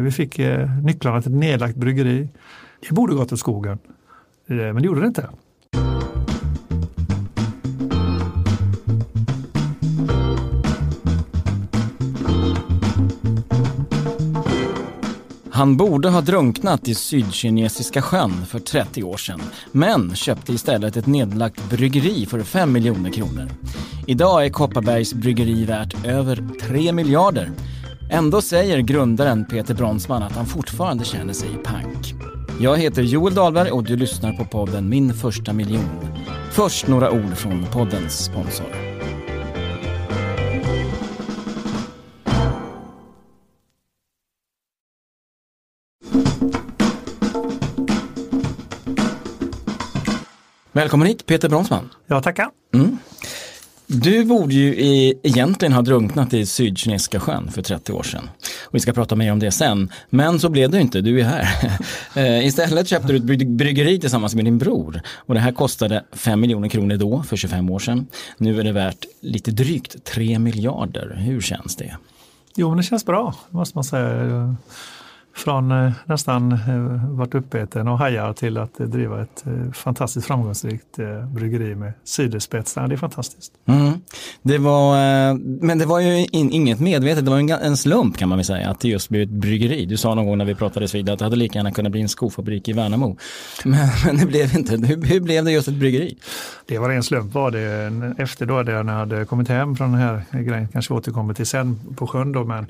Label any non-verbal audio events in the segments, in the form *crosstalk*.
Vi fick eh, nycklarna till ett nedlagt bryggeri. Det borde gått åt skogen. Eh, men det gjorde det inte. Han borde ha drunknat i Sydkinesiska sjön för 30 år sedan, men köpte istället ett nedlagt bryggeri för 5 miljoner kronor. Idag är Kopparbergs bryggeri värt över 3 miljarder. Ändå säger grundaren Peter Bronsman att han fortfarande känner sig pank. Jag heter Joel Dahlberg och du lyssnar på podden Min första miljon. Först några ord från poddens sponsor. Välkommen hit Peter Bronsman. Ja, tackar. Mm. Du borde ju egentligen ha drunknat i Sydkinesiska sjön för 30 år sedan. Och vi ska prata mer om det sen. Men så blev det inte, du är här. *laughs* Eh, istället köpte du ett bryggeri tillsammans med din bror. Och det här kostade 5 miljoner kronor då, för 25 år sedan. Nu är det värt lite drygt 3 miljarder. Hur känns det? Jo, men det känns bra, måste man säga från eh, nästan eh, varit uppäten och hajar till att driva ett eh, fantastiskt framgångsrikt bryggeri med ciderspetsar. Det är fantastiskt. Mm. Det var, men det var ju inget medvetet, det var en slump kan man väl säga att det just blev ett bryggeri. Du sa någon gång när vi pratades vid att det hade lika gärna kunnat bli en skofabrik i Värnamo. Men, *laughs* men det blev inte. Hur, hur, blev det just ett bryggeri? Det var en slump var det. Efter då när jag hade kommit hem från den här grejen, kanske återkommer till sen på sjön då, men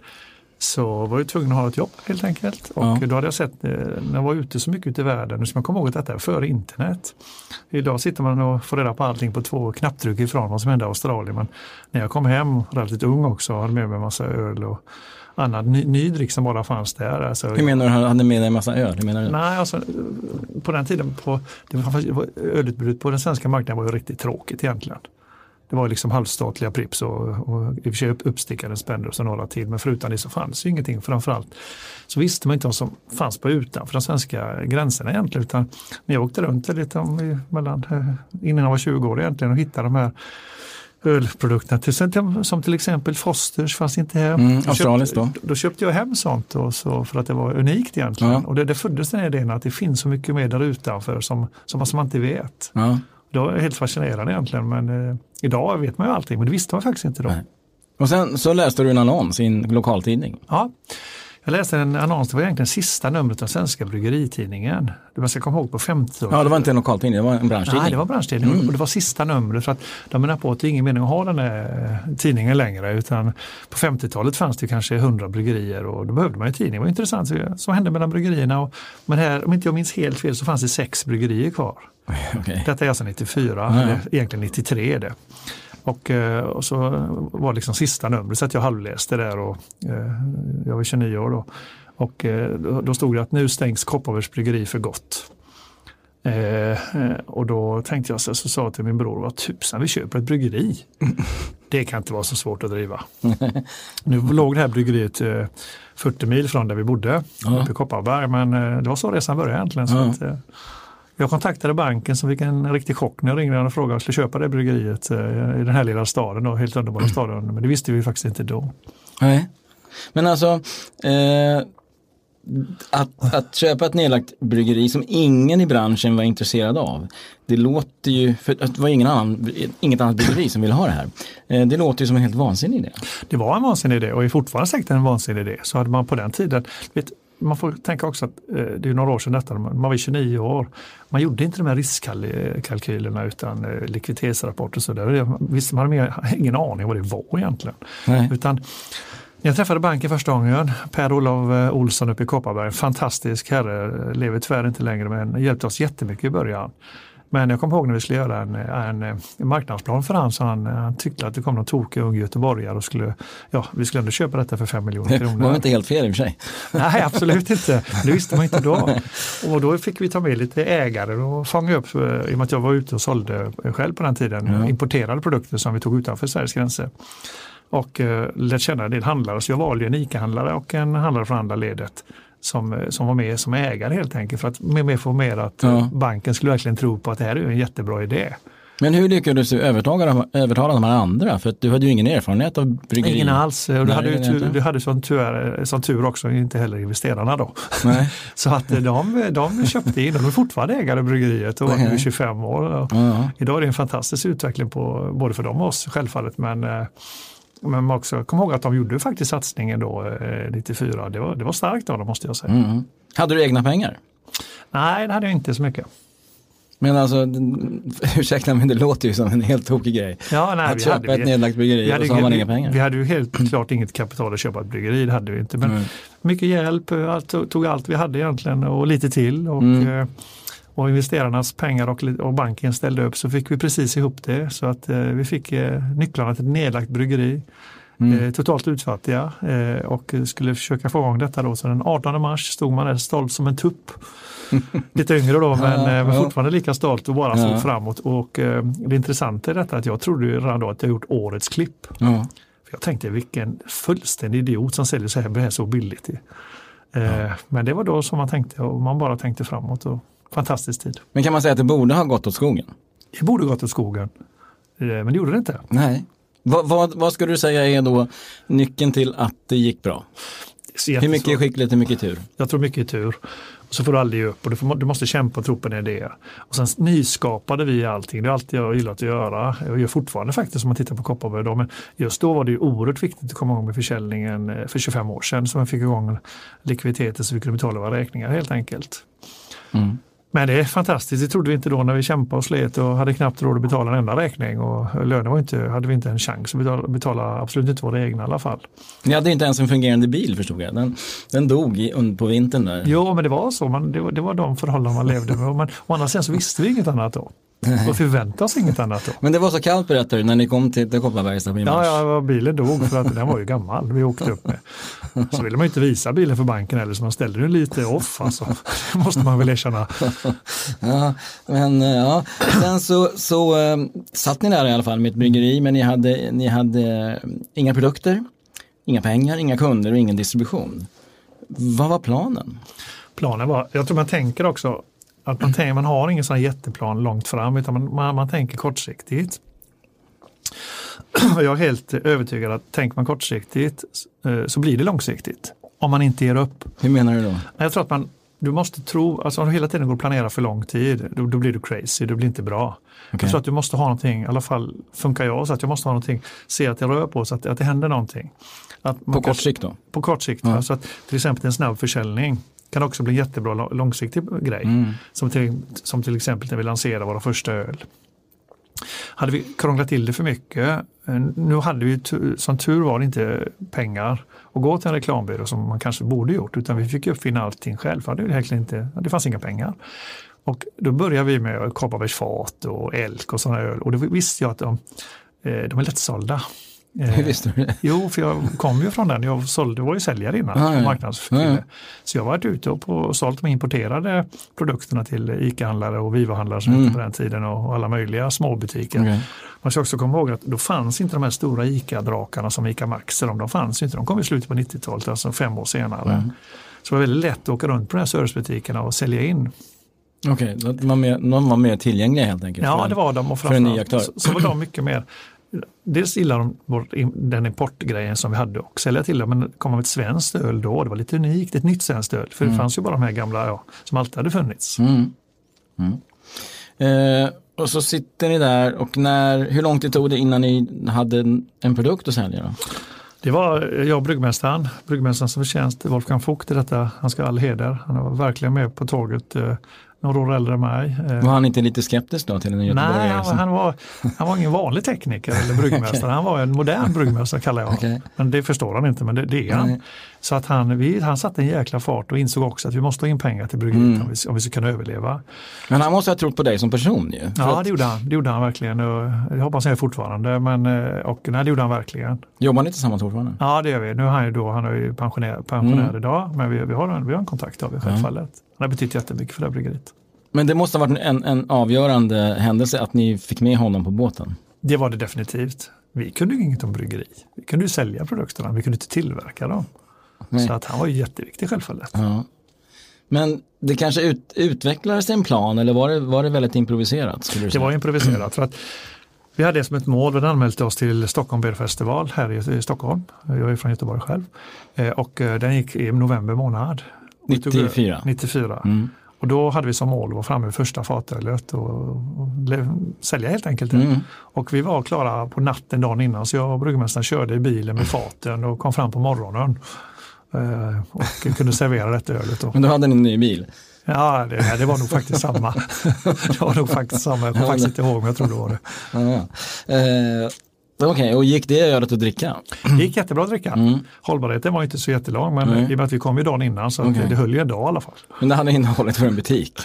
så var jag tvungen att ha ett jobb helt enkelt. Och ja. då hade jag sett, eh, när jag var ute så mycket ute i världen, nu ska man komma ihåg att detta är före internet. Idag sitter man och får reda på allting på två knapptryck ifrån vad som hände i Australien. Men när jag kom hem, relativt ung också, hade med mig en massa öl och annan ny, ny dryck som bara fanns där. Alltså, Hur menar du, hade med dig en massa öl? Menar du? Nej, alltså, på den tiden, på, det var, ölutbudet på den svenska marknaden var ju riktigt tråkigt egentligen. Det var liksom halvstatliga Prips och, och i och för sig uppstickade Spenders och några till. Men förutom det så fanns ju ingenting. Framförallt så visste man inte vad som fanns på utanför de svenska gränserna egentligen. Utan när jag åkte runt lite om, mellan, eh, innan jag var 20 år egentligen och hittade de här ölprodukterna. Som till exempel Fosters fanns inte här. Mm, Australiskt då. Då köpte jag hem sånt och så för att det var unikt egentligen. Ja. Och det, det föddes den idén att det finns så mycket mer där utanför som, som man inte vet. Ja. Det var helt fascinerande egentligen men eh, idag vet man ju allting men det visste man faktiskt inte då. Nej. Och sen så läste du en annons i en lokaltidning. Ja, jag läste en annons, det var egentligen sista numret av Svenska Bryggeritidningen. Man ska komma ihåg på 50-talet. Ja, det var inte en lokaltidning, det var en branschtidning. Nej, det var branschtidning mm. och det var sista numret för att de menar på att det är ingen mening att ha den här eh, tidningen längre utan på 50-talet fanns det kanske 100 bryggerier och då behövde man ju tidning. Det var intressant så hände mellan bryggerierna. Och, men här, om inte jag minns helt fel så fanns det sex bryggerier kvar. *laughs* Okay. Detta är alltså 94, mm. egentligen 93 är det. Och, eh, och, så var det liksom sista numret så att jag halvläste där och eh, jag var 29 år då. Och eh, då stod det att nu stängs Kopparbergs bryggeri för gott. Eh, och då tänkte jag så, så sa jag till min bror, vad tusan vi köper ett bryggeri. *laughs* Det kan inte vara så svårt att driva. nu låg det här bryggeriet eh, 40 mil från där vi bodde, ja. uppe i Kopparberg, men eh, det var så resan började egentligen. Så ja. att, jag kontaktade banken som fick en riktig chock när jag ringde och frågade om jag skulle köpa det bryggeriet eh, i den här lilla staden, då, helt underbara mm. staden. Men det visste vi faktiskt inte då. Nej, men alltså eh, att, att köpa ett nedlagt bryggeri som ingen i branschen var intresserad av. Det låter ju, för det var ingen annan, inget annat bryggeri som ville ha det här. Eh, det låter ju som en helt vansinnig idé. Det var en vansinnig idé och är fortfarande säkert en vansinnig idé. Så hade man på den tiden, vet, man får tänka också att eh, det är några år sedan detta, man var 29 år. Man gjorde inte de här riskkalkylerna utan eh, likviditetsrapporter och sådär. Visst, man hade ingen aning vad det var egentligen. Nej. Utan, jag träffade banken första gången, Per-Olof eh, Olsson uppe i Kopparberg, fantastisk herre, lever tyvärr inte längre men hjälpte oss jättemycket i början. Men jag kommer ihåg när vi skulle göra en, en, en marknadsplan för han så han, han tyckte att det kom någon tokig ung göteborgare och skulle, ja, vi skulle ändå köpa detta för 5 miljoner kronor. Det var inte helt fel i och för sig. Nej, absolut inte. *laughs* Det visste man inte då. Och då fick vi ta med lite ägare och fånga upp, eh, i och med att jag var ute och sålde själv på den tiden, ja. importerade produkter som vi tog utanför Sveriges gränser och eh, lärt känna en del handlare. Så jag valde en ICA-handlare och en handlare från andra ledet som, eh, som var med som ägare helt enkelt för att med, med få mer att ja. banken skulle verkligen tro på att det här är en jättebra idé. Men hur lyckades du övertala, övertala de här andra? För att du hade ju ingen erfarenhet av bryggeri. Ingen alls. Och Du Nej, hade ju tur, du hade sån tur, sån tur också, inte heller investerarna då. Nej. *laughs* Så att eh, de, de köpte in de är fortfarande ägare i bryggeriet och var nu 25 år. Och Ja, Idag är det en fantastisk utveckling på, både för dem och oss självfallet. Men, eh, men också, kom ihåg att de gjorde faktiskt satsningen då eh, 94. Det var, det var starkt av dem måste jag säga. mm. Hade du egna pengar? Nej, det hade jag inte så mycket. Men alltså, *laughs* ursäkta men det låter ju som en helt tokig grej. Ja, nej, att köpa hade, ett nedlagt bryggeri vi hade, och så har man vi, inga pengar. vi hade ju helt *clears throat* klart inget kapital att köpa ett bryggeri, det hade vi inte. Men Mm. mycket hjälp, allt, tog allt vi hade egentligen och lite till. Och, Mm. Och investerarnas pengar och, och banken ställde upp så fick vi precis ihop det. Så att eh, vi fick eh, nycklarna till ett nedlagt bryggeri. Mm. Eh, totalt utfattiga eh, och skulle försöka få igång detta då. Så den 18 mars stod man där stolt som en tupp. *laughs* Lite yngre då men, Ja, eh, men ja. fortfarande lika stolt och bara Ja. såg framåt. Och eh, det intressanta är detta att jag trodde redan då att jag gjort årets klipp. Ja. För jag tänkte vilken fullständig idiot som säljer så här, så billigt. Men det var då som man tänkte och man bara tänkte framåt. Och fantastisk tid. Men kan man säga att det borde ha gått åt skogen? Det borde gått åt skogen. Eh, Men det gjorde det inte. Nej. Vad, vad, vad skulle du säga är då nyckeln till att det gick bra? Så Hur mycket är skicklighet, hur mycket tur? Jag tror mycket är tur. Och så får du aldrig upp och du, får, du måste kämpa och tro på en idé. Och sen nyskapade vi allting. Det är alltid jag gillat att göra. Jag gör fortfarande faktiskt om man tittar på Kopparberg. Då. Men just då var det ju oerhört viktigt att komma igång med försäljningen eh, för 25 år sedan. Så man fick igång likviditeten så vi kunde betala våra räkningar helt enkelt. Mm. Men det är fantastiskt, det trodde vi inte då när vi kämpade och slet och hade knappt råd att betala en enda räkning och lönen var inte, hade vi inte en chans att betala, betala absolut inte våra egna i alla fall. Ni hade inte ens en fungerande bil förstod jag. Den, den dog i, på vintern där. Jo, men det var så, man, det, var, det var de förhållanden man levde med. Men å andra sidan så visste vi inget annat då. Och förväntade oss inget annat då. Men det var så kallt berättar du när ni kom till, till Kopparbergs där i mars. Ja, ja, bilen dog för att den var ju gammal. Vi åkte upp med. *laughs* Så ville man ju inte visa bilen för banken heller så man ställde den lite off alltså. Det måste man väl erkänna. *laughs* Ja, men eh, ja, sen så, så eh, satt ni där i alla fall med ett bryggeri men ni hade, ni hade eh, inga produkter, inga pengar, inga kunder och ingen distribution. Vad var planen? planen var, jag tror man tänker också att man, tänker, man har ingen sån här jätteplan långt fram utan man, man, man tänker kortsiktigt. Och jag är helt övertygad att tänker man kortsiktigt eh, så blir det långsiktigt. Om man inte ger upp. Hur menar du då? Jag tror att man, du måste tro, alltså om du hela tiden går och planerar för lång tid, då, då blir du crazy, det blir inte bra. Okej. Jag tror att du måste ha någonting, i alla fall funkar jag så att jag måste ha någonting, se att det rör på sig, att, att det händer någonting. Att På kort sikt då? på kort sikt. Ja. Så att till exempel en snabb försäljning kan också bli en jättebra lång- långsiktig grej. Mm. Som, till, som till exempel när vi lanserade våra första öl. Hade vi krånglat till det för mycket, eh, nu hade vi som tur var inte pengar att gå till en reklambyrå som man kanske borde gjort utan vi fick uppfinna allting själv. För det, inte, det fanns inga pengar. Och då började vi med Kopparbergs fat och Elk och sådana öl och då visste jag att de, eh, de är lättsålda. Eh, *laughs* visste du det? Jo, för jag kom ju från den. Jag sålde, var ju säljare innan, Ja, ja. marknadskille. Ja. Så jag har varit ute och, på, och sålt de importerade produkterna till ICA-handlare och Viva-handlare som Mm. på den tiden och, och alla möjliga småbutiker. Okej. Man ska också komma ihåg att då fanns inte de här stora ICA-drakarna som ICA Maxi, de, de fanns inte. De kom i slutet på 90-talet, alltså fem år senare. Mm. Så det var väldigt lätt att åka runt på de här servicebutikerna och sälja in. Okej, att de var mer, de var mer tillgängliga helt enkelt? Ja, det var de och för en ny framförallt aktör. så, så var de mycket mer Dels gillar de den importgrejen som vi hade och sälja till dem, men komma med ett svenskt öl då, det var lite unikt, ett nytt svenskt öl. För det fanns ju bara de här gamla ja, som alltid hade funnits. Mm. Mm. Eh, och så sitter ni där och när, hur lång tid tog det innan ni hade en, produkt att sälja då? Det var jag och bryggmästaren, bryggmästaren som förtjänst, Wolfgang Vogt i detta, han ska ha all heder. Han var verkligen med på tåget, eh, några år äldre än mig. Eh, Var han inte lite skeptisk då till en Nej, göteborgare? han, som- han, var, han var ingen vanlig tekniker eller bryggmästare. *laughs* Han var en modern bryggmästare kallar jag. Okej. Men det förstår han inte, men det, det är han. Nej. Så att han, vi, han satte en jäkla fart och insåg också att vi måste ha in pengar till bryggeriet Mm. om, vi, om vi ska kunna överleva. Men han måste ha trott på dig som person ju. Ja, att, det gjorde han. Det gjorde han verkligen. Och det hoppas jag fortfarande. Men, eh, och, nej, det gjorde han verkligen. Jobbar ni tillsammans fortfarande? Ja, det gör vi. Nu är han ju då, han är ju pensionär, pensionär Mm. idag, men vi, vi, har en, vi har en kontakt av det självfallet. Han har betytt jättemycket för det här bryggeriet. Men det måste ha varit en, en avgörande händelse att ni fick med honom på båten. Det var det definitivt. Vi kunde ju inget om bryggeri. Vi kunde ju sälja produkterna, vi kunde inte tillverka dem. Nej. Så att han var ju jätteviktig självfallet. Ja. Men det kanske ut, utvecklades en plan eller var det, var det väldigt improviserat? Det var improviserat. För att vi hade det som ett mål, vi anmält oss till Stockholm Beer Festival här i, i Stockholm. Jag är från Göteborg själv. Eh, och eh, den gick i november månad. Vi tog- 94. 94. Mm. Och då hade vi som mål att vara framme vid första fatölet och, och sälja helt enkelt. Mm. Och vi var klara på natten dagen innan så jag och bryggmästaren körde i bilen med faten och kom fram på morgonen. Eh, och kunde servera detta ölet. Då. Men då hade ni en ny bil? Ja, det, det var nog faktiskt samma. *laughs* det var nog faktiskt samma. Jag kommer faktiskt inte ihåg men jag tror det var det. Ja, ja. Eh, Okej, och gick det ölet att dricka? Det gick jättebra att dricka. Mm. Hållbarheten var inte så jättelång men Nej. i och med att vi kom ju dagen innan så Okej. det höll ju en dag i alla fall. Men det hade innehållit för en butik?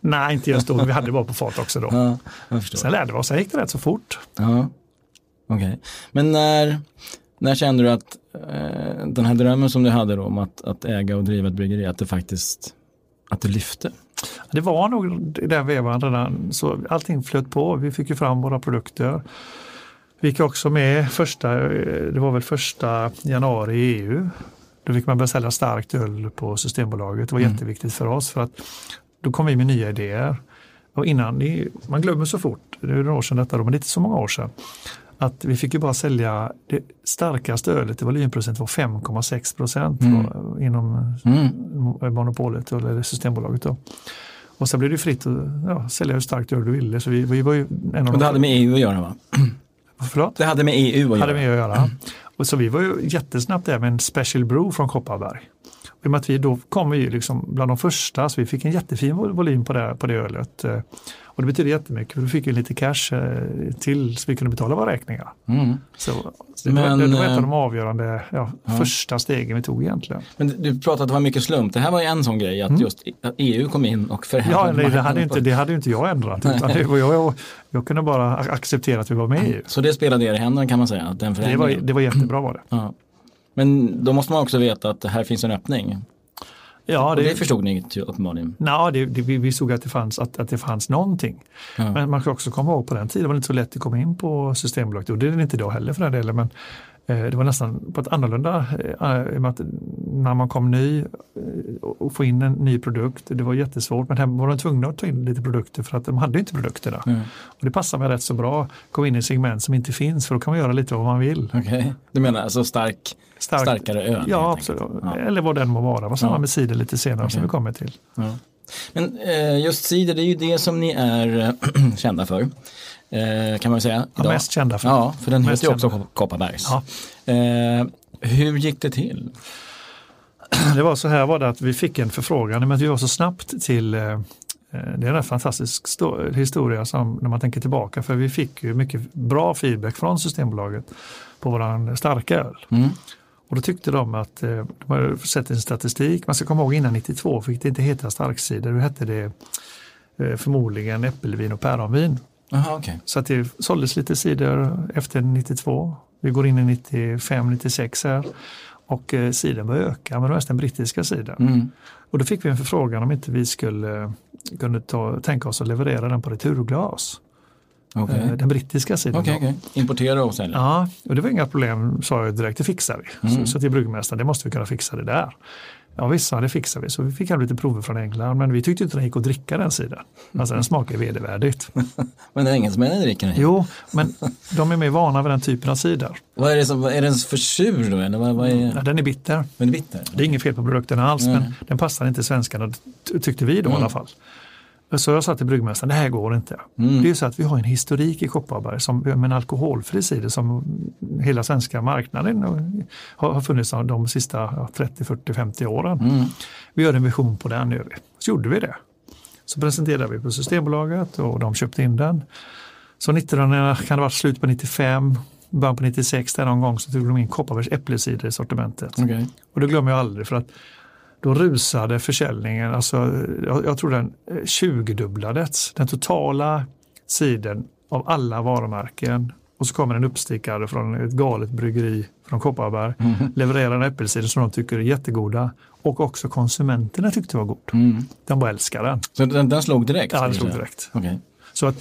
Nej, inte just då, vi hade bara på fat också då. Ja, jag förstår. Sen lärde vi oss, sen gick det rätt så fort. Ja, okej. Men när, när kände du att eh, den här drömmen som du hade då om att, att äga och driva ett bryggeri, att det faktiskt, att det lyfte? Det var nog i den vevan redan, så allting flöt på. Vi fick ju fram våra produkter. Vi gick också med första, det var väl första januari i EU. Då fick man börja sälja starkt öl på Systembolaget. Det var Mm. jätteviktigt för oss för att då kom vi med nya idéer. Och innan, man glömmer så fort, det är några år sedan detta då, men det är inte så många år sedan. Att vi fick ju bara sälja det starkaste ölet i volymprocent var 5,6 procent Mm. inom Mm. monopolet eller Systembolaget. Då. Och sen blev det fritt att ja, sälja hur starkt öl du ville. Så vi, vi var ju en av Och det hade de, med EU att göra va? Förlåt, Det hade med EU att hade göra? med att göra. Och så vi var ju jättesnabbt där med en Special Brew från Kopparberg. Och I och med att vi då kom vi liksom bland de första, så vi fick en jättefin vol- volym på det, på det ölet. Eh, Och det betyder jättemycket, för då fick vi lite cash eh, till så vi kunde betala våra räkningar. Mm. Så, så det, Men, var, det var ett eh, av de avgörande ja, första stegen vi tog egentligen. Men du pratade att det var mycket slump. Det här var ju en sån grej, att just att EU kom in och förändrade Mm. Ja, nej, det, hade inte, det hade inte jag ändrat. Utan det var jag, jag, jag kunde bara acceptera att vi var med i EU. Så det spelade er i händerna kan man säga, den Det var, det var jättebra var det. Ja. Men då måste man också veta att här finns en öppning. Ja, Och det det, förstod ni uppenbarligen. na, det, det, vi såg att det fanns, att, att det fanns någonting. Ja. Men man ska också komma ihåg på den tiden var det inte så lätt att komma in på Systembolaget. Och det är det inte idag heller för den delen. Men det var nästan på ett annorlunda, eh, att när man kom ny eh, och få in en ny produkt, det var jättesvårt. Men här var de tvungna att ta in lite produkter för att de hade inte produkterna. Mm. Och det passar mig rätt så bra, gå in i segment som inte finns för då kan man göra lite vad man vill. Okej, du menar alltså stark, Starkt. starkare öl? Ja, absolut. Ja. Eller vad den må vara. Vad samma Ja. med cider lite senare som Okej. vi kommer till. Ja. Men eh, just cider, det är ju det som ni är eh, *clears throat* kända för. Eh, kan man säga. Ja, mest kända för. Ja, för den Mest heter ju också Kopparbergs. Ja. Eh, hur gick det till? *clears throat* Det var så här var det att vi fick en förfrågan, men vi var så snabbt till eh, eh, det är en fantastisk sto- historia som, när man tänker tillbaka för vi fick ju mycket bra feedback från Systembolaget på våran starka öl. Mm. Och då tyckte de att, eh, de har sett en statistik, man ska komma ihåg innan 92 fick det inte heta starkcider, då hette det eh, förmodligen äppelvin och päronvin. Jaha, okej. Så att det såldes lite cider efter 92. Vi går in i 95, 96 här. Och eh, cider börjar öka, men det mest den brittiska sidan. Mm. Och då fick vi en förfrågan om inte vi skulle eh, kunde ta, tänka oss att leverera den på returglas. Okej, Eh, den brittiska sidan. då. okej. Importera och sälja. Ja, och det var inga problem sa jag direkt, det fixar vi. Mm. Så, så till bryggmästaren, det måste vi kunna fixa det där. Ja visst, han, det fixar vi. Så vi fick hem lite prover från England, men vi tyckte inte det gick att dricka den sidan. Alltså den smakar vedervärdigt. *laughs* Men engelsmännen dricker den. Jo, men de är mer vana vid den typen av cider. Vad är det som, är den för sur då eller vad, vad är, Ja, den är bitter. är bitter? Det är inget fel på produkten alls, Nej. men den passar inte svenskarna, ty- tyckte vi då i Mm. alla fall. Så jag sa till bryggmästaren, det här går inte. Mm. Det är så att vi har en historik i Kopparberg som, med en alkoholfri cider som hela svenska marknaden har, har funnits de, sista ja, 30, 40, 50 åren. Mm. Vi gör en vision på den, gör vi. Så gjorde vi det. Så presenterade vi på Systembolaget och de köpte in den. Så 1900, kan det ha varit slut på 95, början på 96 där någon gång så tog de in Kopparbergs äppelcider i sortimentet. Okej. Och det glömmer jag aldrig för att då rusade försäljningen, alltså, jag, jag tror den eh, 20-dubblades. Den totala sidan av alla varumärken. Och så kommer en uppstickare från ett galet bryggeri från Kopparberg, levererar en äppelcider som de tycker är jättegoda. Och också konsumenterna tyckte var god. Mm. De bara älskar den. Så den, den slog direkt? Ja, den slog direkt. Okej. Så att,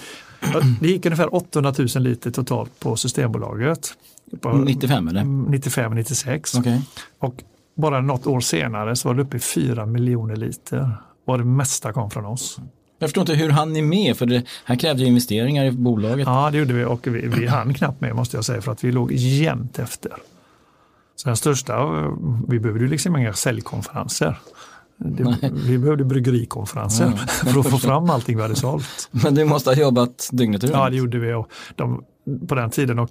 det gick ungefär 800 000 liter totalt på Systembolaget. På 95 eller? 95-96. Okej. Och bara något år senare så var det uppe i 4 miljoner liter. Och det mesta kom från oss. Jag förstår inte hur han är med, för det här krävde ju investeringar i bolaget. Ja, det gjorde vi och vi, vi hann knappt med måste jag säga för att vi låg jämnt efter. Så den största, vi behövde ju liksom inga säljkonferenser. Det, vi behövde bryggerikonferenser Ja, *laughs* för att få fram allting vi hade sålt. Men du måste ha jobbat dygnet runt. Ja, det gjorde vi och de, på den tiden. Och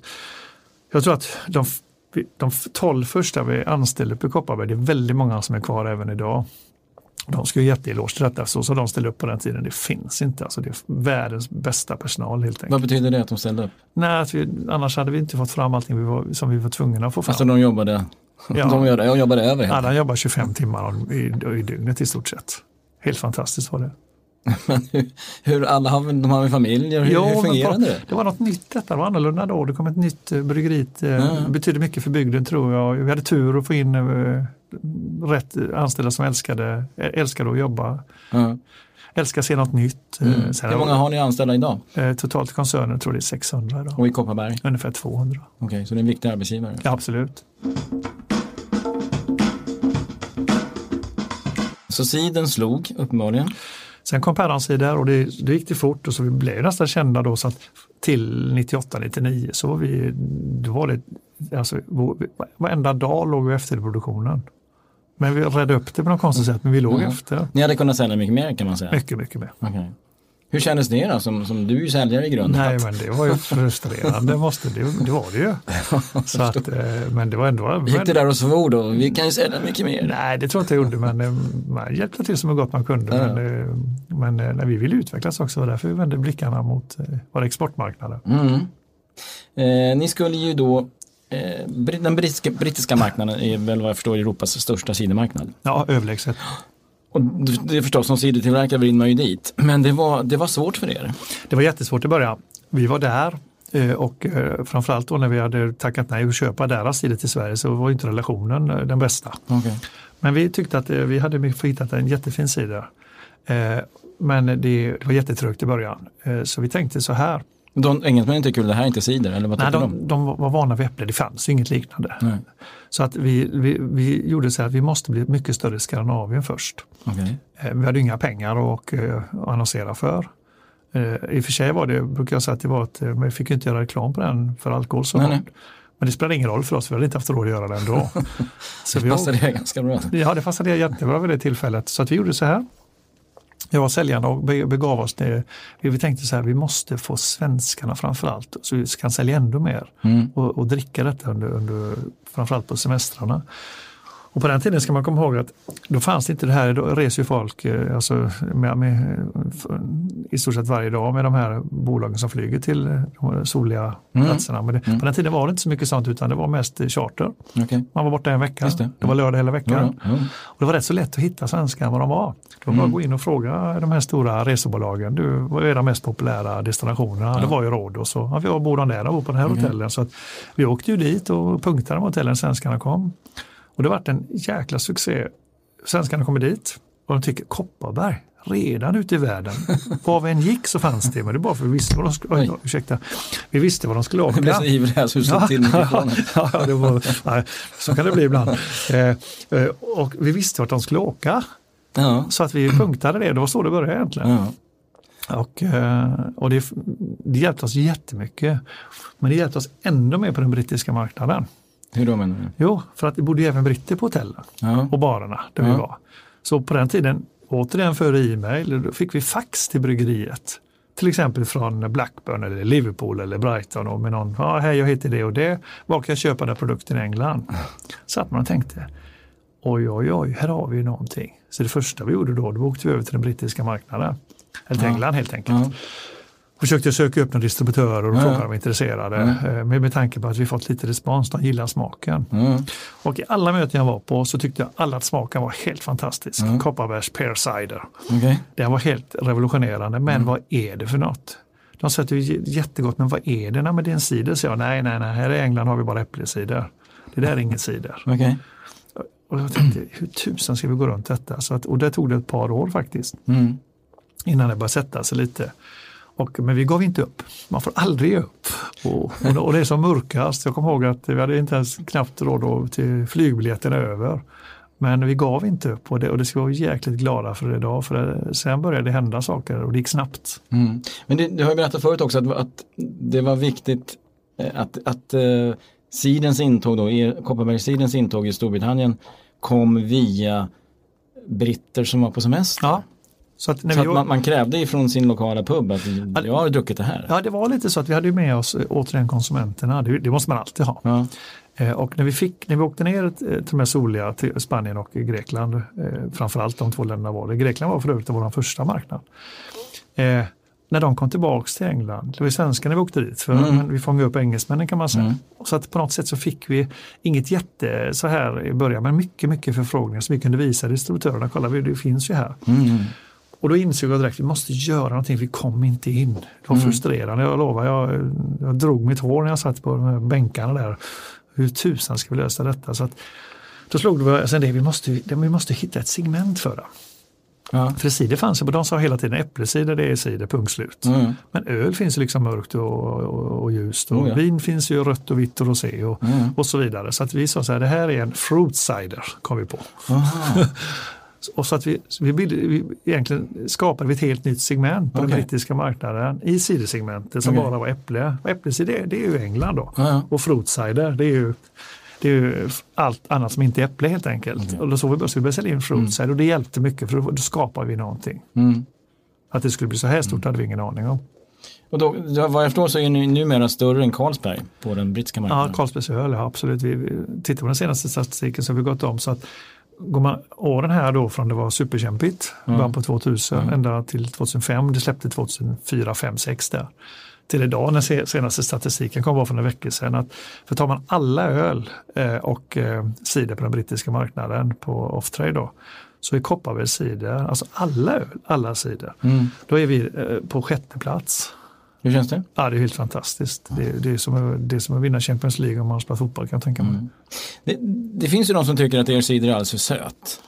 jag tror att de, de 12 första vi anställde på Kopparberg, det är väldigt många som är kvar även idag. De ska ju jätteeloge till detta, så som de ställde upp på den tiden, det finns inte. Alltså det är världens bästa personal helt enkelt. Vad betyder det att de ställde upp? Nej, att vi, annars hade vi inte fått fram allting vi var, som vi var tvungna att få fram. Alltså de jobbade, Ja. *laughs* de jobbade, de jobbade över helt Ja, de jobbar 25 timmar i, i dygnet i stort sett. Helt fantastiskt var det. *laughs* Men hur, hur alla har, de har väl familjer, hur, Jo, hur fungerade det? Det var något nytt detta, det var annorlunda då. Det kom ett nytt eh, bryggeri. eh, Ja. Det betydde mycket för bygden tror jag. Vi hade tur att få in eh, rätt anställda som älskade, älskade att jobba. Ja. Älskar att se något nytt. Mm. sen Hur många har ni anställda idag? Totalt i koncernen tror jag det är 600 idag. Och i Kopparberg? Ungefär 200. Okej, så det är en viktig arbetsgivare. Ja, absolut. Så siden slog uppenbarligen. Sen kom Perransider och det, det gick det fort och så vi blev nästan kända då så att till 98-99 så var vi, då var det, alltså varenda dag låg vi efter i produktionen. Men vi redde upp det på något konstigt sätt, men vi låg Mm. efter. Ni hade kunnat sälja mycket mer kan man säga. Mycket, mycket mer. Okej. Hur kändes det då? Som, som du är säljare i grunden. Nej, men det var ju frustrerande, måste, det, det var det ju. *laughs* Så att, eh, men det var ändå... Gick det där och svor då? Vi kan ju sälja mycket mer. Nej, det tror jag inte jag gjorde, men eh, man hjälpte till så gott man kunde. Ja. Men, eh, men när vi ville utvecklas också, var därför vi vände blickarna mot våra exportmarknader. Mm. Eh, ni skulle ju då, eh, den brittiska, brittiska marknaden är väl vad jag förstår Europas största cidermarknad. Ja, överlägset. *gasps* Och det är förstås som cidertillverkare vill man ju dit. Men det var, det var svårt för er. Det var jättesvårt i början. Vi var där eh, och eh, framförallt då när vi hade tackat nej och köpa deras cider till Sverige så var inte relationen eh, den bästa. Okay. Men vi tyckte att vi hade hittat en jättefin. Eh, Men det, var jättetrögt i början. Så vi tänkte så här. De, engelsmännen tycker väl det här är inte cider, eller vad Nej, de? de, de var vana vid äpple, det fanns inget liknande. Nej. Så att vi, vi, vi gjorde så att vi måste bli mycket större i Skandinavien först. Okej. Eh, Vi hade inga pengar att eh, annonsera för. Eh, I och för sig var det, brukar jag säga att det var men vi fick inte göra reklam på den för alkohol så Nej, nej. Men det spelade ingen roll för oss, vi hade inte haft råd att göra det ändå. *laughs* så vi, Passar det ganska bra? ja, det passade jättebra vid det tillfället. Så att vi gjorde så här. Jag var säljande och be- begav oss det. Vi tänkte så här, vi måste få svenskarna framförallt så vi kan sälja ännu mer Mm. och, och dricka detta under, under, framförallt på semestrarna. Och på den tiden ska man komma ihåg att då fanns det inte det här, då reser ju folk eh, alltså med, med, i stort sett varje dag med de här bolagen som flyger till eh, de här soliga Mm. platserna. Men det, Mm. på den tiden var det inte så mycket sånt utan det var mest eh, charter. Okej. Man var borta en vecka, det. det. var lördag hela veckan. Ja, ja. Och det var rätt så lätt att hitta svenskar var de var. Det var bara Mm. gå in och fråga de här stora resebolagen. Du, vad är de mest populära destinationerna? Ja. Det var ju råd och så. Ja, vi bor de där och bor på den här Okej. hotellen. Så att vi åkte ju dit och punktade de hotellen svenskarna kom. Och det vart en jäkla succé. Svenskarna kommer dit och de tycker Kopparberg, redan ute i världen. *laughs* Var vi än gick så fanns det, men det bara för att vi visste vad de skulle, Oj. ursäkta, vi visste vad de skulle Jag blev så åka. ivrig här så du slog till mikrofonen. *laughs* ja, det var, nej, så kan det bli ibland. Eh, eh, och vi visste vart de skulle åka. Ja. Så att vi punktade det, det var så det började egentligen. Ja. Och, eh, och det, det hjälpte oss jättemycket. Men det hjälpte oss ännu mer på den brittiska marknaden. Hur då menar du? Jo, för att det bodde ju även britter på hotellen Ja. och barerna där Ja. vi var. Så på den tiden, återigen före e-mail, då fick vi fax till bryggeriet. Till exempel från Blackburn eller Liverpool eller Brighton och med någon, ja hej jag heter det och det, var kan jag köpa den produkten i England? *laughs* Så att man tänkte, oj oj oj, här har vi ju någonting. Så det första vi gjorde då, då åkte vi över till den brittiska marknaden. Eller till Ja. England helt enkelt. Försökte söka upp några distributörer och Ja. fråga om de var intresserade. eh, Med, med tanke på att vi fått lite respons, de gillar smaken. Ja. Och i alla möten jag var på så tyckte jag alla att smaken var helt fantastisk. Ja. Kopparbergs Pear Cider. Okej. Den var helt revolutionerande, men Mm. vad är det för något? De sa att det är jättegott, men vad är det? Nej, men det är en cider, så jag. Nej, nej, nej, här i England har vi bara äppelcider. Det där är ingen cider. Okej. Och jag tänkte, hur tusan ska vi gå runt detta? Så att, och det tog det ett par år faktiskt, Mm. innan det började sätta sig lite. Och, men vi gav inte upp. Man får aldrig ge upp. Och, och, det är som mörkast. Jag kommer ihåg att vi hade inte ens knappt råd till flygbiljetten över. Men vi gav inte upp och det, och det ska vi vara jäkligt glada för idag för det, sen började det hända saker och det gick snabbt. Mm. Men det, du har ju berättat förut också att, att det var viktigt eh, att, att uh, sidens intåg då, Kopparbergssidens intåg i Storbritannien kom via britter som var på semester. Ja. Så att, så att man, man, krävde ifrån sin lokala pub att jag har druckit det här. Ja det var lite så att vi hade med oss återigen konsumenterna, det, det måste man alltid ha. Ja. Eh, och när vi, fick, när vi åkte ner till de här soliga till Spanien och Grekland, eh, framförallt de två länderna var det. Grekland var för övrigt vår första marknad. Eh, när de kom tillbaks till England, det var svenskarna vi åkte dit för, mm. men vi fångade upp engelsmännen kan man säga. Mm. Så att på något sätt så fick vi inget jätte så här i början, men mycket, mycket förfrågningar som vi kunde visa distributörerna, kolla det finns ju här. Mm. Och då insåg jag direkt, vi måste göra någonting, vi kom inte in. Det var mm. frustrerande, jag lovar. Jag, jag drog mitt hår när jag satt på de här bänkarna där hur tusan ska vi lösa detta? Så att, då slog det alltså det, vi måste, vi måste hitta ett segment för det. Ja. För cider fanns ju, de sa hela tiden äppelcider det är cider, punkt slut. Mm. Men öl finns ju liksom mörkt och, och, och ljust och oh ja. vin finns ju rött och vitt och rosé och, mm. och så vidare. Så att vi sa så här, det här är en fruit cider, kom vi på. *laughs* och så att vi, vi, vi egentligen skapade ett helt nytt segment på okay. den brittiska marknaden i cidersegmentet som okay. bara var äpple. Äppelcider det är ju England då. Ja. Och fruit cider det är ju det är ju allt annat som inte är äpple helt enkelt. Okay. Och då så vi började sälja in fruit cider mm. och det hjälpte mycket för då, skapade vi någonting. Mm. Att det skulle bli så här stort mm. hade vi ingen aning om. Och då, vad jag förstår så är ni numera större än Carlsberg på den brittiska marknaden? Ja, Carlsbergs öl, ja, absolut. Vi, vi tittar på den senaste statistiken så har vi gått om så att går man åren här då från det var superkämpigt, mm. början på 2000 mm. ända till 2005, det släppte 2004, 5, 6 där. Till idag när senaste statistiken kom bara för några veckor sedan. Att, för tar man alla öl eh, och eh, cider på den brittiska marknaden på off-trade då, så är Kopparbergs cider, alltså alla öl, alla cider, mm. då är vi eh, på sjätte plats. Hur känns det? Ja, det är helt fantastiskt. Det, det, är, som, det är som att vinna Champions League om man spelar fotboll kan jag tänka mig. Mm. Det, det, finns ju de som tycker att er cider är alldeles för söt.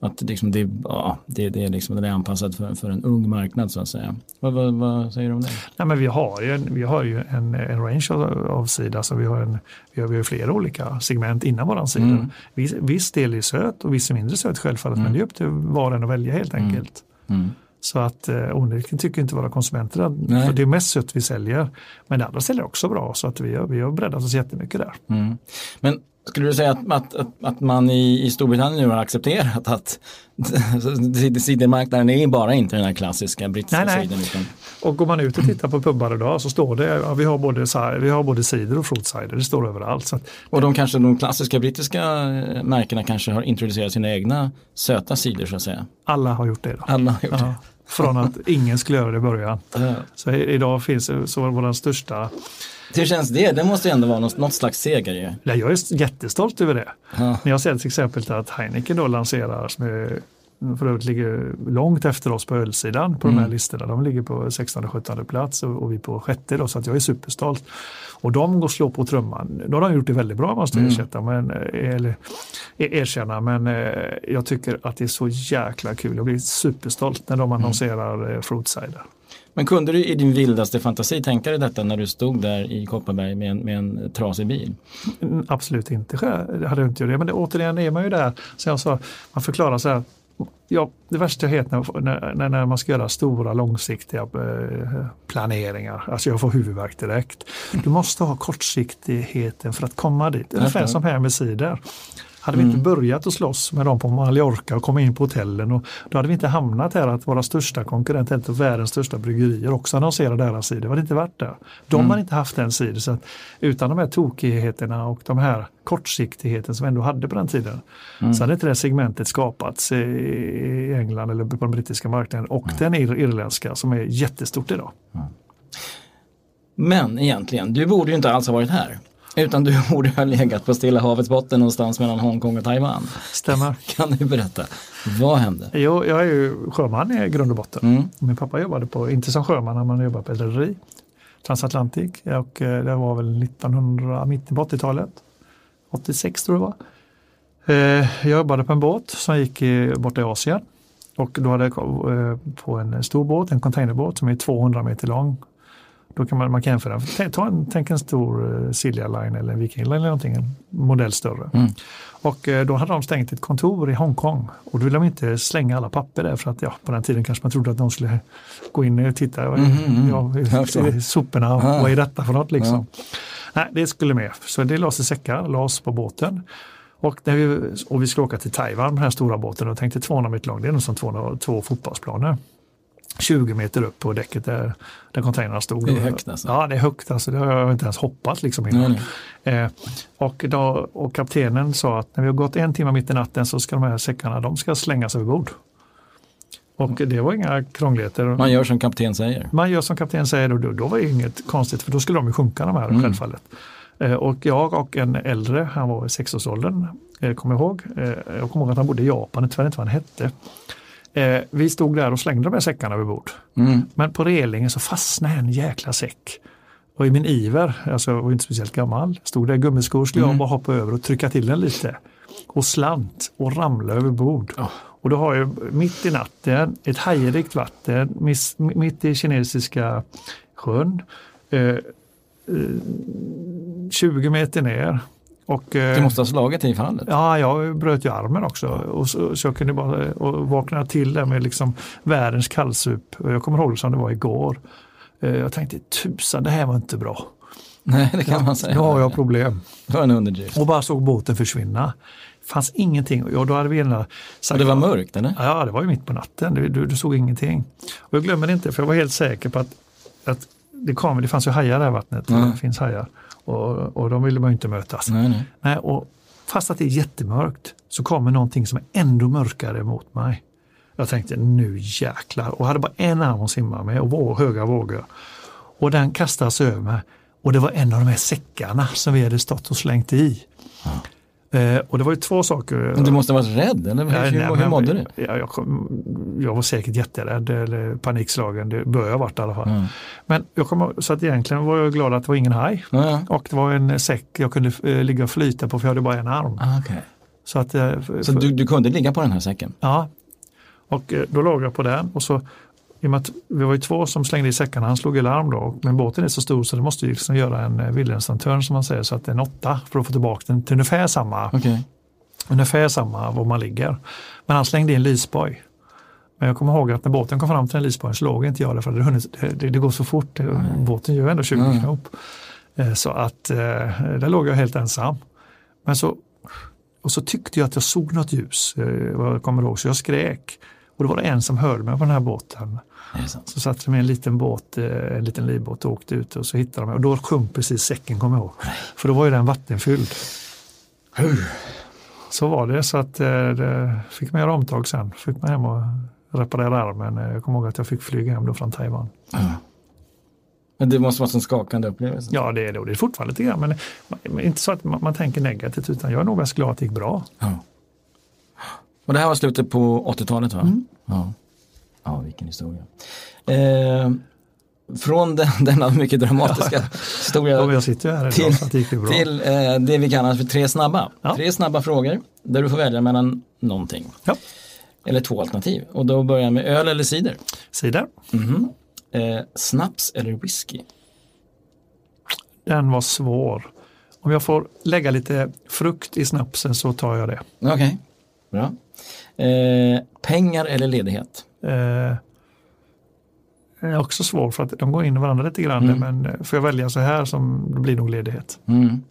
Att liksom det, ja, det, det, är liksom, den är anpassad för, för en ung marknad så att säga. Vad, vad, vad säger du om det? Nej, men vi har ju, en, vi har ju en, en range av, av sida, alltså vi har, en, vi, har, vi har flera olika segment innan våran sida. Mm. Viss, viss del är söt och viss är mindre söt självfallet, mm. men det är upp till var och en att välja helt mm. enkelt. Mm. Så att eh, onekligen tycker inte våra konsumenter att det är mest sött vi säljer. Men det andra säljer också bra så att vi har, vi har breddat oss jättemycket där. Mm. Men skulle du säga att, att, att, att man i, i Storbritannien nu har accepterat att *laughs* cidermarknaden är bara inte den här klassiska brittiska nej, nej. Utan... Och går man ut och tittar på pubbar idag så står det, ja, vi, har både, vi har både cider och fruit cider, det står överallt. Så att, och de kanske, de klassiska brittiska eh, märkena kanske har introducerat sina egna söta cider så att säga? Alla har gjort det. Då. Alla har gjort ja. det. Från att ingen skulle göra det i början. Ja. Så idag finns så vår största hur känns det? Det måste ju ändå vara något, något slags seger ju. Ja, jag är jättestolt över det. Ja. När jag ser till exempel att Heineken då lanserar, för övrigt ligger långt efter oss på ölsidan på mm. de här mm. listorna. De ligger på 16-17 plats och, och, vi på sjätte då, så att jag är superstolt. Och de går slår på trumman. Då har de gjort det väldigt bra måste jag mm. erkänna, men, eller, erkänna, men eh, jag tycker att det är så jäkla kul. Jag blir superstolt när de mm. annonserar mm. Fruit Cider. Men kunde du i din vildaste fantasi tänka dig detta när du stod där i Kopparberg med en, med en trasig bil? Absolut inte, det hade jag inte gjort det. Men det, återigen är man ju där, som jag sa, man förklarar så här, Ja, det värsta jag vet när, när, när man ska göra stora långsiktiga eh, planeringar, alltså jag får huvudvärk direkt. Du måste ha kortsiktigheten för att komma dit, ungefär som här med cider. Hade vi inte mm. börjat att slåss med dem på Mallorca och komma in på hotellen och då hade vi inte hamnat här att våra största konkurrenter, ett av världens största bryggerier också annonserar deras sidor. Det hade inte varit där. De mm. hade inte haft den sidan. Så att utan de här tokigheterna och de här kortsiktigheten som vi ändå hade på den tiden mm. så hade inte det segmentet skapats i England eller på den brittiska marknaden och mm. den irländska som är jättestort idag. Mm. Men egentligen, du borde ju inte alls ha varit här. Utan du *laughs* borde ha legat på Stilla havets botten någonstans mellan Hongkong och Taiwan. Stämmer. *laughs* Kan du berätta, vad hände? Jo, jag är ju sjöman i grund och botten. Mm. Min pappa jobbade på, inte som sjöman, när man jobbade på ett rederi, Transatlantic. Och eh, det var väl 1900, mitten på 80-talet. 86 tror jag det var. Eh, jag jobbade på en båt som gick borta i Asien. Och då hade jag eh, på en stor båt, en containerbåt som är 200 meter lång Då kan man, man kan jämföra. Ta- en, tänk en stor uh, Silja Line eller Viking Line eller någonting, en modell större. Mm. Och eh, då hade de stängt ett kontor i Hongkong och då ville de inte slänga alla papper där för att ja, på den tiden kanske man trodde att de skulle gå in och titta. Mhm, mhm. Ja, Jag förstår. i soporna, Ah. vad är detta för något liksom? Nej, det skulle med. Så det lades i säckar, lades på båten. Och, när vi, och vi skulle åka till Taiwan med den här stora båten och tänkte 200 meter lång, det är nog som 200, två fotbollsplaner. 20 meter upp på däcket där, där containrarna stod. Det är högt alltså. Ja, det är högt. Alltså, det har jag inte ens hoppat liksom innan. Eh, och, då, och kaptenen sa att när vi har gått en timme mitt i natten så ska de här säckarna de ska slängas över bord. Och det var inga krångligheter. Man gör som kapten säger. Man gör som kapten säger och då, då var det inget konstigt för då skulle de ju sjunka de här Mm. självfallet. Eh, och jag och en äldre, han var i sexårsåldern, eh, kommer jag ihåg. Eh, jag kommer ihåg att han bodde i Japan, vet inte vad han hette. Eh, vi stod där och slängde de här säckarna över bord. Mm. Men på relingen så fastnade en jäkla säck. Och i min iver, alltså jag var inte speciellt gammal, stod där i gummiskor skulle jag Mm. bara hoppa över och trycka till den lite. Och slant och ramla över bord. Ja. Och då har jag mitt i natten ett hajrikt vatten miss, mitt i kinesiska sjön. Eh, eh, 20 meter ner. Och, eh, Du måste ha slagit i fallet. Ja, jag bröt ju armen också och så, så jag kunde bara och vakna till där med liksom världens kallsup. Jag kommer ihåg som det var igår. Eh, Jag tänkte tusan, det här var inte bra. Nej, det kan man säga. Nu har jag problem. Det var en underdrift. Och bara såg båten försvinna. Det fanns ingenting. Och då hade vi ena Och det var mörkt eller? Ja, det var ju mitt på natten. Du, du, du såg ingenting. Och jag glömmer inte, för jag var helt säker på att, att det, kom, det fanns ju hajar i vattnet. Mm. Det finns hajar. Och, och de ville man ju inte mötas. Nej, nej. Nej, och fast att det är jättemörkt så kommer någonting som är ändå mörkare mot mig. Jag tänkte nu jäklar och hade bara en arm att simma med och vå, höga vågor. Och den kastades över mig och det var en av de här säckarna som vi hade stått och slängt i. Eh, och det var ju två saker. Men du måste ha varit rädd, eller hur, hur, nej, hur men- mådde du? Ja, jag, kom, jag var säkert jätterädd eller panikslagen, det bör jag ha varit i alla fall. Mm. Men jag kom, så att egentligen var jag glad att det var ingen haj. Ja. Och det var en säck jag kunde eh, ligga och flyta på för jag hade bara en arm. Ah, okej. Så, att, eh, för, Så du, du kunde ligga på den här säcken? Ja, och eh, då låg jag på den och så i och med att vi var ju två som slängde i säckarna, han slog i larm då, men båten är så stor så det måste ju liksom göra en eh, Wilhelmsson-törn som man säger, så att det är en åtta för att få tillbaka den till ungefär samma, Okej. ungefär samma var man ligger. Men han slängde in lysboj. Men jag kommer ihåg att när båten kom fram till den lysbojen så låg inte jag där för det, hunnit, det, det, går så fort, det, båten gör ändå 20 Mm. knop. Eh, Så att eh, där låg jag helt ensam. Men så, och så tyckte jag att jag såg något ljus, eh, vad jag kommer ihåg, så jag skrek. Och då var det en som hörde mig på den här båten. Så satte de med en liten båt, eh, en liten livbåt och åkte ut och så hittade de mig. Och då sjönk precis säcken, kommer jag ihåg. För då var ju den vattenfylld. Så var det, så att eh, det fick man göra omtag sen. Fick man hem och reparera armen. Eh, Jag kommer ihåg att jag fick flyga hem då från Taiwan. Men det måste vara en skakande upplevelse. Ja, det är det och det är fortfarande lite grann. Men, inte så att man, man tänker negativt utan jag är nog mest glad att det gick bra. Ja. Och det här var slutet på 80-talet va? Mm. Ja. ja, vilken historia. Eh, från den, *laughs* denna mycket dramatiska historia ju här idag till, till eh, det vi kallar för tre snabba. Ja. Tre snabba frågor där du får välja mellan någonting. Ja. Eller två alternativ. Och då börjar jag med öl eller cider. Cider, Mhm. Eh, snaps eller whisky? den var svår. Om jag får lägga lite frukt i snapsen så tar jag det. Okej, bra. Eh, pengar eller ledighet? Eh, är också svår för att de går in i varandra lite grann. Mm. Men eh, får jag välja så här som det blir nog ledighet. Mm.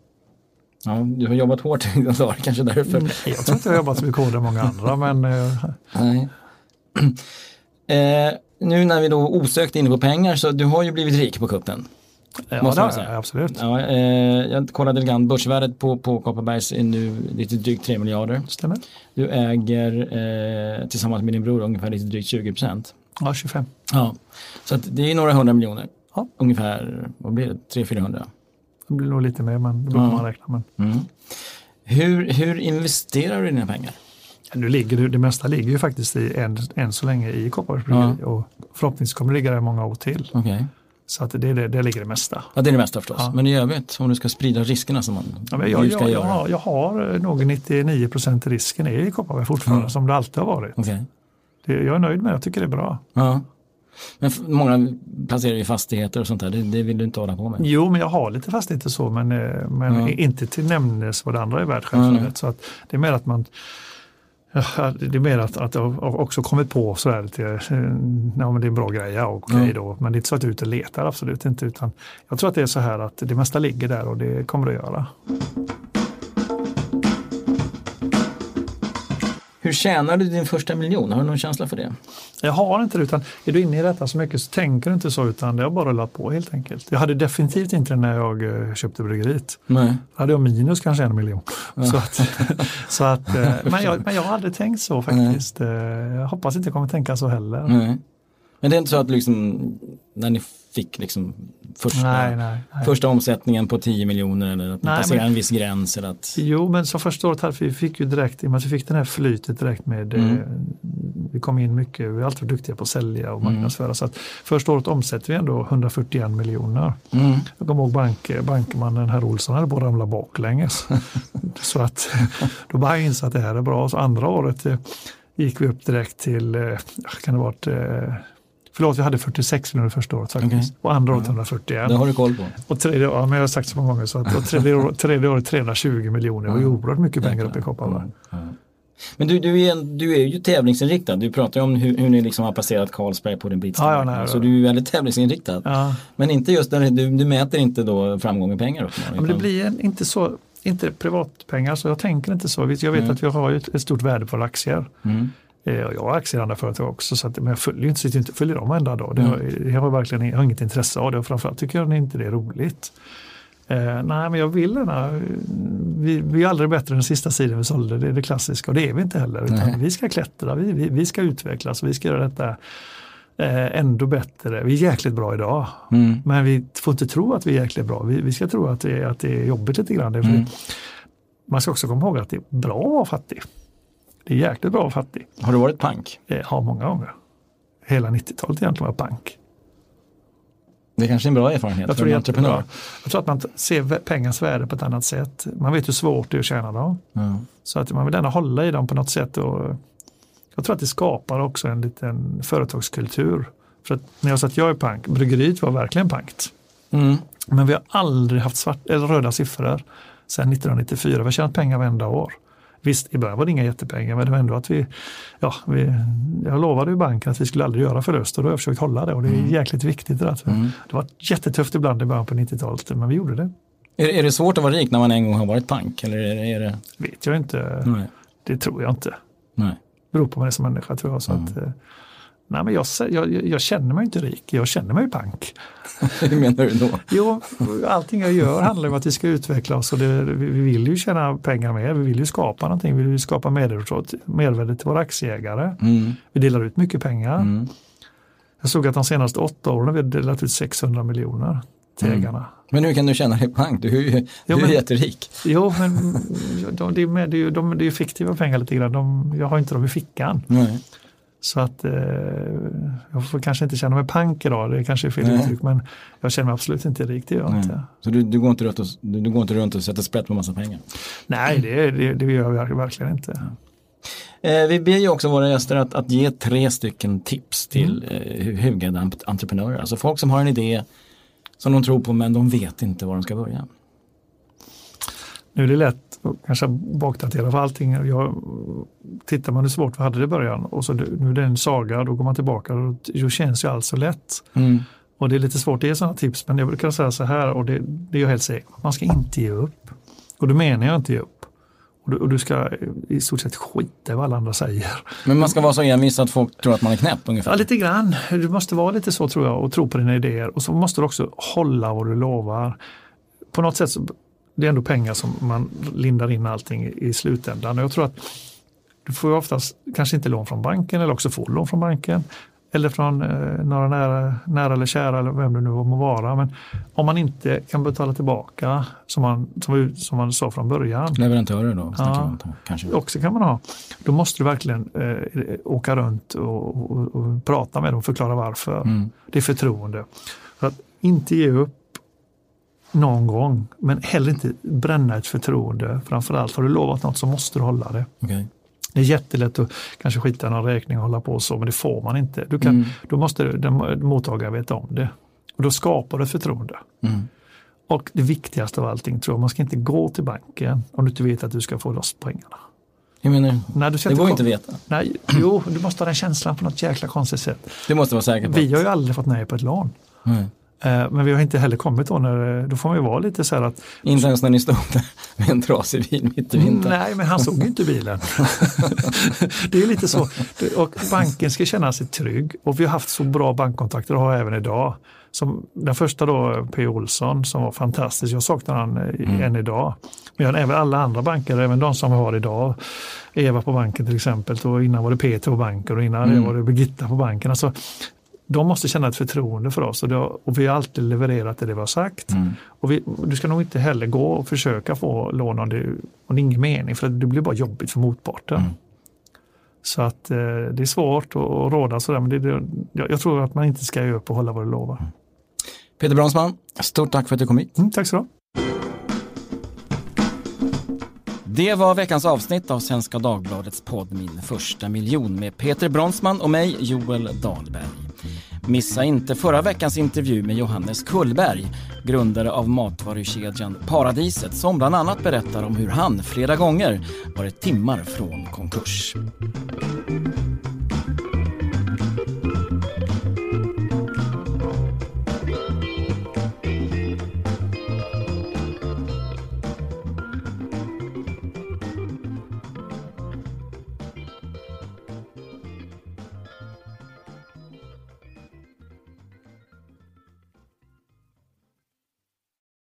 Ja, du har jobbat hårt i dagar, kanske därför. Nej, jag tror inte jag har jobbat så mycket hårdare än många andra. Men eh, Nej. Eh, nu när vi då osökt är inne på pengar så du har ju blivit rik på kuppen. Ja, Måste det man säga. jag absolut. Ja, eh, jag kollade lite grann, börsvärdet på, på Kopparbergs är nu lite drygt 3 miljarder. Stämmer. Du äger eh, tillsammans med din bror ungefär lite drygt 20 procent. Ja, 25. Ja. Så att det är några hundra miljoner. Ja. Ungefär, vad blir det, 300-400? Det blir nog lite mer, men det brukar Ja. man räkna med. Mm. Hur, hur investerar du dina pengar? Nu ligger det, det mesta ligger ju faktiskt i, än, än så länge i Kopparbergs bryggeri och förhoppningsvis kommer det ligga där många år till. Okej. Så att det, det, det ligger det mesta. Ja, det är det mesta förstås. Ja. Men i övrigt, om du ska sprida riskerna som man Ja, men jag, ju ska jag, jag, göra. har, jag har nog 99 procent risken är i Kopparberg fortfarande Mm. som det alltid har varit. Okej. Det, jag är nöjd med det, jag tycker det är bra. Ja. Men många placerar i fastigheter och sånt där, det, det, vill du inte hålla på med? Jo, men jag har lite fastigheter så, men, eh, men ja. inte till nämndes vad det andra är värt självfallet. Mm. Så att det är mer att man Ja, det är mer att, att jag också kommit på sådär lite, eh, ja men det är en bra grej, ja okej okay då. Men det är inte så att jag är ute och letar, absolut inte. Utan jag tror att det är så här att det mesta ligger där och det kommer det att göra. Hur tjänar du din första miljon? Har du någon känsla för det? Jag har inte det, utan är du inne i detta så mycket så tänker du inte så, utan det har bara rullat på helt enkelt. Jag hade definitivt inte det när jag eh, köpte bryggeriet. Nej. Då hade jag minus kanske en miljon. Ja. Så att, *laughs* så att, eh, men, jag, men jag har aldrig tänkt så faktiskt. Nej. Eh, jag hoppas inte jag kommer tänka så heller. Nej. Men det är inte så att liksom, när ni fick liksom första, nej, nej, nej. första omsättningen på 10 miljoner eller att man passerar en viss gräns? Eller att... Jo, men så första året här, vi fick ju direkt, i och med att vi fick den här flytet direkt med, mm. eh, vi kom in mycket, vi är alltid duktiga på att sälja och mm. marknadsföra. Mm. Så att första året omsätter vi ändå 141 miljoner. Mm. Jag kommer ihåg bank, bankmannen herr Olsson hade på att ramla baklänges. *laughs* så att då bara jag insåg att det här är bra. Så andra året eh, gick vi upp direkt till, eh, kan det varit eh, Förlåt, vi hade 46 miljoner första året faktiskt. Okay. Och andra året 141. Det har du koll på. Och tredje, ja, men jag har sagt så många gånger. Så att, och tredje, år, *laughs* tredje året 320 miljoner. Det var ju oerhört mycket pengar uppe i Kopparberg. Men du, du, är, du är ju tävlingsinriktad. Du pratar ju om hur, hur ni liksom har passerat Carlsberg på din bitstream. Ja, ja, så du är väldigt tävlingsinriktad. Ja. Men inte just där, du, du mäter inte då framgång i pengar? Ja, men det blir inte så, inte privatpengar så jag tänker inte så. Jag vet mm. att vi har ett stort värde på aktier. Mm. Eh, jag har aktier i andra företag också, så att, men jag följer inte, sitter inte följer dem varenda dag. Det har, mm. jag har verkligen jag har inget intresse av det och framförallt tycker jag inte det är roligt. Eh, nej, men jag vill gärna, vi, vi är aldrig bättre än den sista sidan vi sålde, det är det klassiska och det är vi inte heller. Utan vi ska klättra, vi, vi, vi ska utvecklas, vi ska göra detta eh, ändå bättre. Vi är jäkligt bra idag, mm. men vi får inte tro att vi är jäkligt bra. Vi, vi ska tro att det, att det är jobbigt lite grann. Mm. Man ska också komma ihåg att det är bra att vara fattig. Det är jäkligt bra att vara fattig. Har du varit pank? Ja, många gånger. Hela 90-talet egentligen var pank. Det är kanske är en bra erfarenhet jag för en entreprenör. Jag tror att man ser pengens värde på ett annat sätt. Man vet hur svårt det är att tjäna dem. Mm. Så att man vill gärna hålla i dem på något sätt. Och jag tror att det skapar också en liten företagskultur. För att när jag sa att jag är pank, bryggeriet var verkligen pankt. Mm. Men vi har aldrig haft svart, eller röda siffror sedan 1994. Vi har tjänat pengar varenda år. Visst, i början var det inga jättepengar men det var ändå att vi, ja, vi, jag lovade ju banken att vi skulle aldrig göra förlust och då har jag försökt hålla det och det är mm. jäkligt viktigt. Det, alltså. mm. det var jättetufft ibland i början på 90-talet men vi gjorde det. Är, är det svårt att vara rik när man en gång har varit pank? Eller är det, är det... vet jag inte. Nej. Det tror jag inte. Nej. Det beror på mig som människa tror jag. Så mm. att, eh, Nej, men jag, jag, jag, känner mig inte rik, jag känner mig pank. *laughs* Hur menar du då? *laughs* Jo, allting jag gör handlar om att vi ska utveckla oss och det, vi vill ju tjäna pengar med, vi vill ju skapa någonting, vi vill skapa mervärde till våra aktieägare. Mm. Vi delar ut mycket pengar. Mm. Jag såg att de senaste åtta åren har vi delat ut 600 miljoner till mm. ägarna. Men hur kan du känna dig pank? Du är ju, jo, du är jätterik. Jo, men *laughs* de, de, de, de, de, det är fiktiva pengar lite grann. De, jag har inte dem i fickan. Nej. Så att eh, jag får kanske inte känna mig pank idag, det kanske är fel Nej. uttryck, men jag känner mig absolut inte rik, det gör jag inte. Så du, du, går inte runt och, du, du går inte runt och sätter sprätt på massa pengar? Nej, det, det, det gör jag verkligen inte. Eh, vi ber ju också våra gäster att, att ge tre stycken tips till mm. eh, hugade entreprenörer, alltså folk som har en idé som de tror på men de vet inte var de ska börja. Nu är det lätt att kanske bakdatera för allting. Jag, tittar man hur svårt vi hade det i början och så nu är det en saga, då går man tillbaka och då känns ju allt så lätt. Mm. Och det är lite svårt att ge sådana tips, men jag brukar säga så här och det, det är jag helt säker man ska inte ge upp. Och då menar jag inte ge upp. Och du, och du, ska i stort sett skita i vad alla andra säger. Men man ska vara så envis att folk tror att man är knäpp ungefär? Ja, lite grann. Du måste vara lite så tror jag och tro på dina idéer. Och så måste du också hålla vad du lovar. På något sätt så det är ändå pengar som man lindar in allting i slutändan. Och jag tror att du får oftast kanske inte lån från banken eller också får lån från banken. Eller från eh, några nära, nära eller kära eller vem det nu må vara. Men om man inte kan betala tillbaka som man, som, som man sa från början. Leverantörer då? Ja, kanske. också kan man ha. Då måste du verkligen eh, åka runt och, och, och, prata med dem och förklara varför. Mm. Det är förtroende. För att inte ge upp någon gång. Men heller inte bränna ett förtroende. Framförallt har du lovat något så måste du hålla det. Okay. Det är jättelätt att kanske skita någon räkning och hålla på så, men det får man inte. Du kan, mm. Då måste den mottagaren veta om det. Och då skapar du förtroende. Mm. Och det viktigaste av allting tror jag, man ska inte gå till banken om du inte vet att du ska få loss pengarna. Hur menar du? Nej, du det går inte att veta. Nej, jo, du måste ha den känslan på något jäkla konstigt sätt. Du måste vara säker på Vi har ju aldrig fått nej på ett lån. Mm. Men vi har inte heller kommit då när, då får man ju vara lite så här att... Inte ens när ni stod där med en trasig bil mitt i vintern. Nej, men han såg ju inte bilen. *laughs* det är lite så. Och banken ska känna sig trygg och vi har haft så bra bankkontakter och har även idag. Som den första då, P. Olsson, som var fantastisk. Jag saknar han eh, mm. än idag. Men även alla andra banker, även de som vi har idag. Eva på banken till exempel, och innan var det Peter på banken och innan mm. var det Birgitta på banken. Alltså, de måste känna ett förtroende för oss och, har, och vi har alltid levererat det vi har sagt. Mm. Och vi, du ska nog inte heller gå och försöka få lån om det, om det är ingen mening för det blir bara jobbigt för motparten. Mm. Så att eh, det är svårt att, råda sådär men det, det, jag, jag, tror att man inte ska ge upp och hålla vad du lovar. Mm. Peter Bronsman, stort tack för att du kom hit. Mm, tack så mycket. Det var veckans avsnitt av Svenska Dagbladets podd Min första miljon med Peter Bronsman och mig, Joel Dahlberg. Missa inte förra veckans intervju med Johannes Kullberg, grundare av matvarukedjan Paradiset, som bland annat berättar om hur han flera gånger varit timmar från konkurs.